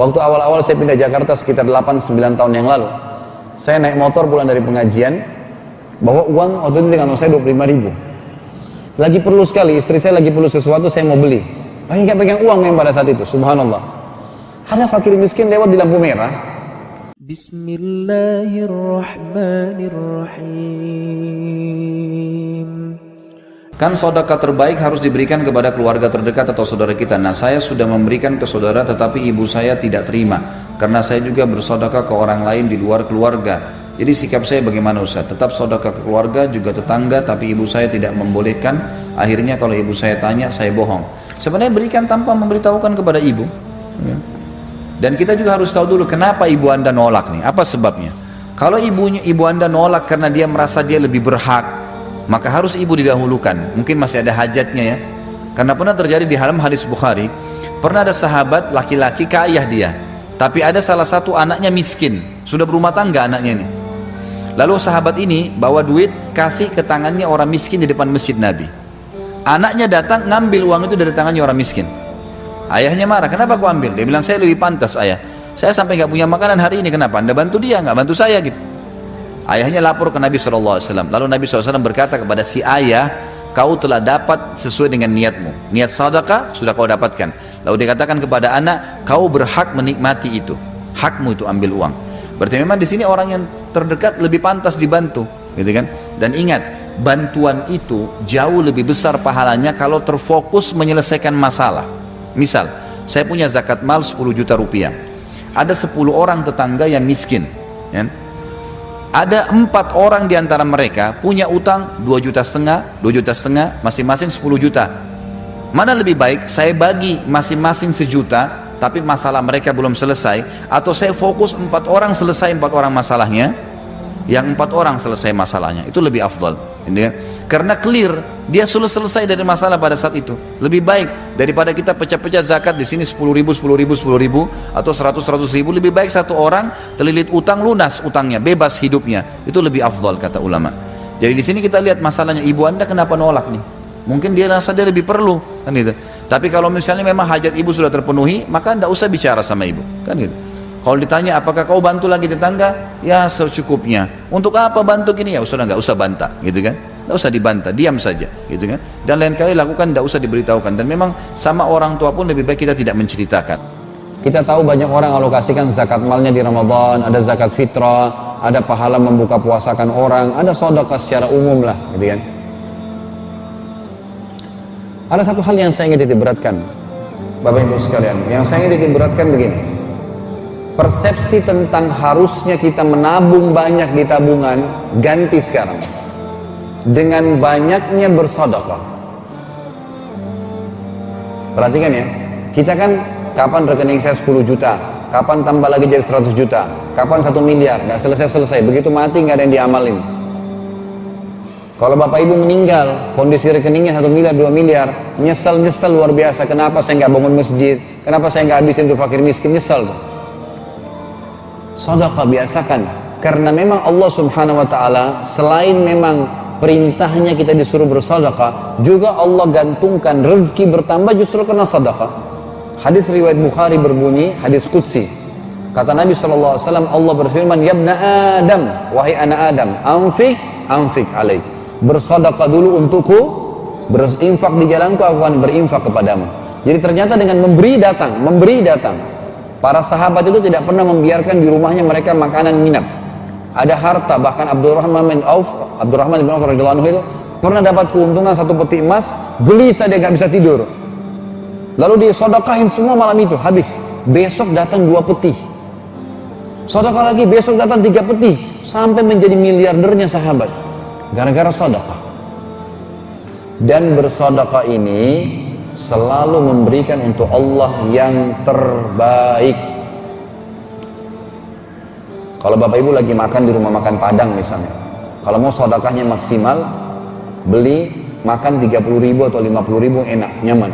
Waktu awal-awal saya pindah Jakarta sekitar 8-9 tahun yang lalu, saya naik motor pulang dari pengajian, bawa uang waktu itu dengan saya 25 ribu. Lagi perlu sekali, istri saya lagi perlu sesuatu, saya mau beli. Lagi nggak pegang uang yang pada saat itu, subhanallah. Ada fakir miskin lewat di lampu merah, Bismillahirrahmanirrahim. Kan sodakah terbaik harus diberikan kepada keluarga terdekat atau saudara kita. Nah saya sudah memberikan ke saudara tetapi ibu saya tidak terima. Karena saya juga bersodakah ke orang lain di luar keluarga. Jadi sikap saya bagaimana Ustaz? Tetap sodakah ke keluarga juga tetangga tapi ibu saya tidak membolehkan. Akhirnya kalau ibu saya tanya saya bohong. Sebenarnya berikan tanpa memberitahukan kepada ibu. Ya. Dan kita juga harus tahu dulu kenapa ibu anda nolak nih. Apa sebabnya? Kalau ibunya ibu anda nolak karena dia merasa dia lebih berhak, maka harus ibu didahulukan. Mungkin masih ada hajatnya ya. Karena pernah terjadi di dalam hadis Bukhari, pernah ada sahabat laki-laki kaya dia, tapi ada salah satu anaknya miskin, sudah berumah tangga anaknya ini. Lalu sahabat ini bawa duit kasih ke tangannya orang miskin di depan masjid Nabi. Anaknya datang ngambil uang itu dari tangannya orang miskin. Ayahnya marah, kenapa kau ambil? Dia bilang saya lebih pantas ayah. Saya sampai nggak punya makanan hari ini, kenapa? Anda bantu dia, nggak bantu saya gitu. Ayahnya lapor ke Nabi SAW. Lalu Nabi SAW berkata kepada si ayah, kau telah dapat sesuai dengan niatmu. Niat sadaqah sudah kau dapatkan. Lalu dikatakan kepada anak, kau berhak menikmati itu. Hakmu itu ambil uang. Berarti memang di sini orang yang terdekat lebih pantas dibantu, gitu kan? Dan ingat, bantuan itu jauh lebih besar pahalanya kalau terfokus menyelesaikan masalah. Misal, saya punya zakat mal 10 juta rupiah. Ada 10 orang tetangga yang miskin, ya ada empat orang di antara mereka punya utang 2 juta setengah, 2 juta setengah, masing-masing 10 juta. Mana lebih baik saya bagi masing-masing sejuta, tapi masalah mereka belum selesai, atau saya fokus empat orang selesai empat orang masalahnya, yang empat orang selesai masalahnya, itu lebih afdal. Ini, karena clear, dia sudah selesai dari masalah pada saat itu. Lebih baik daripada kita pecah-pecah zakat di sini 10 ribu, 10 ribu, 10 ribu, atau 100, 100 ribu. Lebih baik satu orang terlilit utang lunas utangnya, bebas hidupnya. Itu lebih afdal kata ulama. Jadi di sini kita lihat masalahnya ibu anda kenapa nolak nih? Mungkin dia rasa dia lebih perlu kan gitu. Tapi kalau misalnya memang hajat ibu sudah terpenuhi, maka anda usah bicara sama ibu, kan gitu. Kalau ditanya apakah kau bantu lagi tetangga? Ya secukupnya. Untuk apa bantu gini? Ya sudah nggak usah bantah, gitu kan? Nggak usah dibantah, diam saja, gitu kan? Dan lain kali lakukan nggak usah diberitahukan. Dan memang sama orang tua pun lebih baik kita tidak menceritakan. Kita tahu banyak orang alokasikan zakat malnya di Ramadan, ada zakat fitrah, ada pahala membuka puasakan orang, ada sodokah secara umum lah, gitu kan? Ada satu hal yang saya ingin titik beratkan, Bapak Ibu sekalian, yang saya ingin titik beratkan begini. Persepsi tentang harusnya kita menabung banyak di tabungan ganti sekarang dengan banyaknya bersodokah. Perhatikan ya, kita kan kapan rekening saya 10 juta, kapan tambah lagi jadi 100 juta, kapan satu miliar, nggak selesai-selesai, begitu mati nggak ada yang diamalin. Kalau bapak ibu meninggal, kondisi rekeningnya satu miliar, dua miliar, nyesel nyesel luar biasa. Kenapa saya nggak bangun masjid? Kenapa saya nggak habisin untuk fakir miskin? Nyesel tuh. Sodakah biasakan, karena memang Allah Subhanahu Wa Taala selain memang perintahnya kita disuruh bersodakah, juga Allah gantungkan rezeki bertambah justru karena sodakah. Hadis riwayat Bukhari berbunyi, hadis Qudsi. Kata Nabi SAW, Allah berfirman, Yabna Adam, wahai anak Adam, anfik, anfik alaih bersodakah dulu untukku, berinfak di jalanku, aku akan berinfak kepadamu. Jadi ternyata dengan memberi datang, memberi datang. Para sahabat itu tidak pernah membiarkan di rumahnya mereka makanan nginap. Ada harta, bahkan Abdurrahman bin Auf, Abdurrahman bin Auf radhiyallahu itu pernah dapat keuntungan satu peti emas, gelisah dia nggak bisa tidur. Lalu dia sodakahin semua malam itu, habis. Besok datang dua peti. Sodakah lagi, besok datang tiga peti. Sampai menjadi miliardernya sahabat gara-gara sodakah dan bersodakah ini selalu memberikan untuk Allah yang terbaik. Kalau bapak ibu lagi makan di rumah makan padang misalnya kalau mau sodakahnya maksimal beli makan 30 ribu atau 50 ribu enak, nyaman.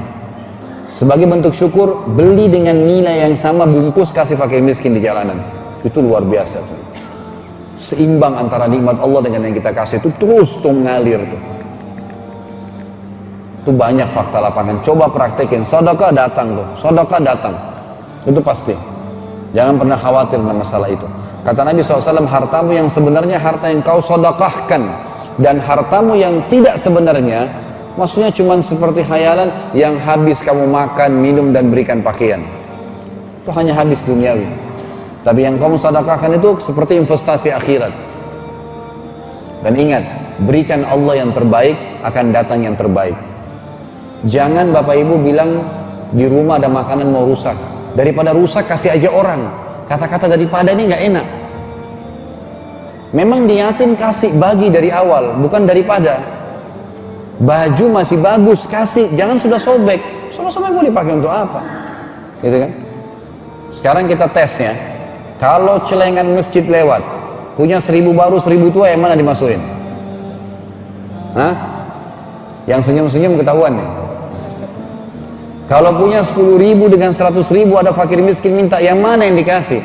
Sebagai bentuk syukur beli dengan nilai yang sama bungkus kasih fakir miskin di jalanan. Itu luar biasa tuh. Seimbang antara nikmat Allah dengan yang kita kasih itu terus tuh ngalir tuh itu banyak fakta lapangan coba praktekin sodaka datang tuh sodaka datang itu pasti Jangan pernah khawatir tentang masalah itu. Kata Nabi SAW, hartamu yang sebenarnya harta yang kau sodakahkan dan hartamu yang tidak sebenarnya, maksudnya cuma seperti khayalan yang habis kamu makan, minum dan berikan pakaian. Itu hanya habis duniawi. Tapi yang kamu sedekahkan itu seperti investasi akhirat. Dan ingat, berikan Allah yang terbaik akan datang yang terbaik. Jangan Bapak Ibu bilang di rumah ada makanan mau rusak. Daripada rusak kasih aja orang. Kata-kata daripada ini nggak enak. Memang niatin kasih bagi dari awal, bukan daripada. Baju masih bagus, kasih. Jangan sudah sobek. Sama-sama gue dipakai untuk apa? Gitu kan? Sekarang kita tesnya. Kalau celengan masjid lewat, punya seribu baru, seribu tua, yang mana dimasukin? Hah? Yang senyum-senyum ketahuan nih. Kalau punya 10 ribu dengan 100 ribu ada fakir miskin minta, yang mana yang dikasih?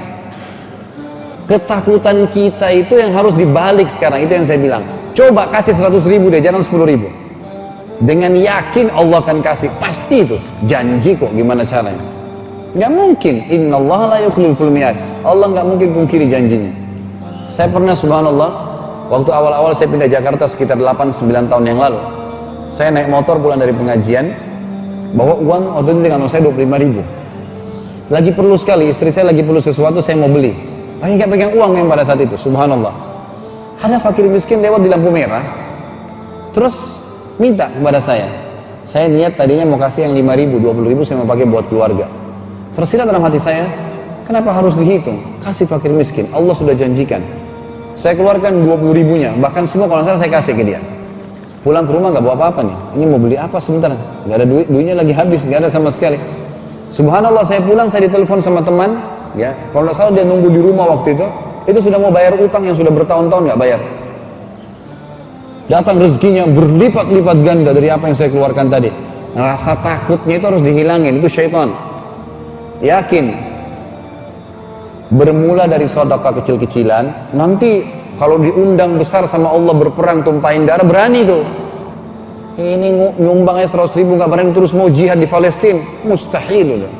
Ketakutan kita itu yang harus dibalik sekarang, itu yang saya bilang. Coba kasih 100 ribu deh, jangan 10 ribu. Dengan yakin Allah akan kasih, pasti itu. Janji kok, gimana caranya? Gak mungkin, inna Allah la yukhliful mi'ad. Allah gak mungkin pungkiri janjinya. Saya pernah subhanallah, waktu awal-awal saya pindah Jakarta sekitar 8-9 tahun yang lalu. Saya naik motor pulang dari pengajian, bawa uang waktu itu dengan saya 25 ribu. Lagi perlu sekali istri saya lagi perlu sesuatu saya mau beli. Lagi nggak pegang uang yang pada saat itu subhanallah. Ada fakir miskin lewat di lampu merah terus minta kepada saya saya niat tadinya mau kasih yang 5 ribu 20 ribu saya mau pakai buat keluarga. Tersirat dalam hati saya kenapa harus dihitung? Kasih fakir miskin. Allah sudah janjikan. Saya keluarkan 20 ribunya bahkan semua kalau salah saya kasih ke dia pulang ke rumah nggak bawa apa-apa nih. Ini mau beli apa sebentar? Nggak ada duit duitnya lagi habis nggak ada sama sekali. Subhanallah saya pulang saya ditelepon sama teman ya. Kalau nggak salah dia nunggu di rumah waktu itu. Itu sudah mau bayar utang yang sudah bertahun-tahun nggak bayar. Datang rezekinya berlipat-lipat ganda dari apa yang saya keluarkan tadi. Rasa takutnya itu harus dihilangin itu syaitan. Yakin? Bermula dari sodaka kecil-kecilan nanti kalau diundang besar sama Allah berperang tumpahin darah berani tuh. Ini nyumbangnya 100 ribu nggak berani terus mau jihad di Palestina mustahil udah.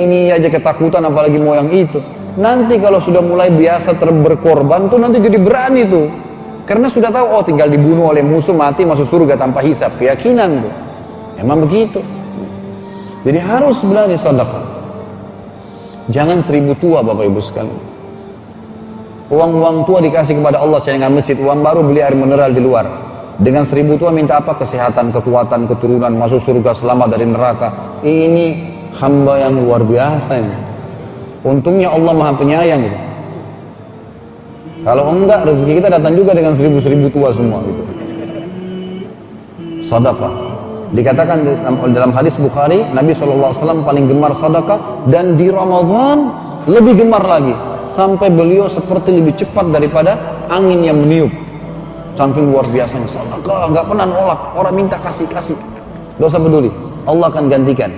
Ini aja ketakutan apalagi mau yang itu. Nanti kalau sudah mulai biasa terberkorban tuh nanti jadi berani tuh. Karena sudah tahu oh tinggal dibunuh oleh musuh mati masuk surga tanpa hisap keyakinan tuh. Emang begitu. Jadi harus berani sedekah. Jangan seribu tua Bapak Ibu sekalian. Uang-uang tua dikasih kepada Allah celengan masjid, uang baru beli air mineral di luar. Dengan seribu tua minta apa? Kesehatan, kekuatan, keturunan, masuk surga, selamat dari neraka. Ini hamba yang luar biasa ini. Untungnya Allah maha penyayang gitu. Kalau enggak rezeki kita datang juga dengan seribu-seribu tua semua gitu. Sadaqah. Dikatakan dalam hadis Bukhari, Nabi SAW paling gemar sadaqah dan di Ramadan lebih gemar lagi sampai beliau seperti lebih cepat daripada angin yang meniup. Saking luar biasanya sedekah nggak pernah nolak. Orang minta kasih kasih gak usah peduli. Allah akan gantikan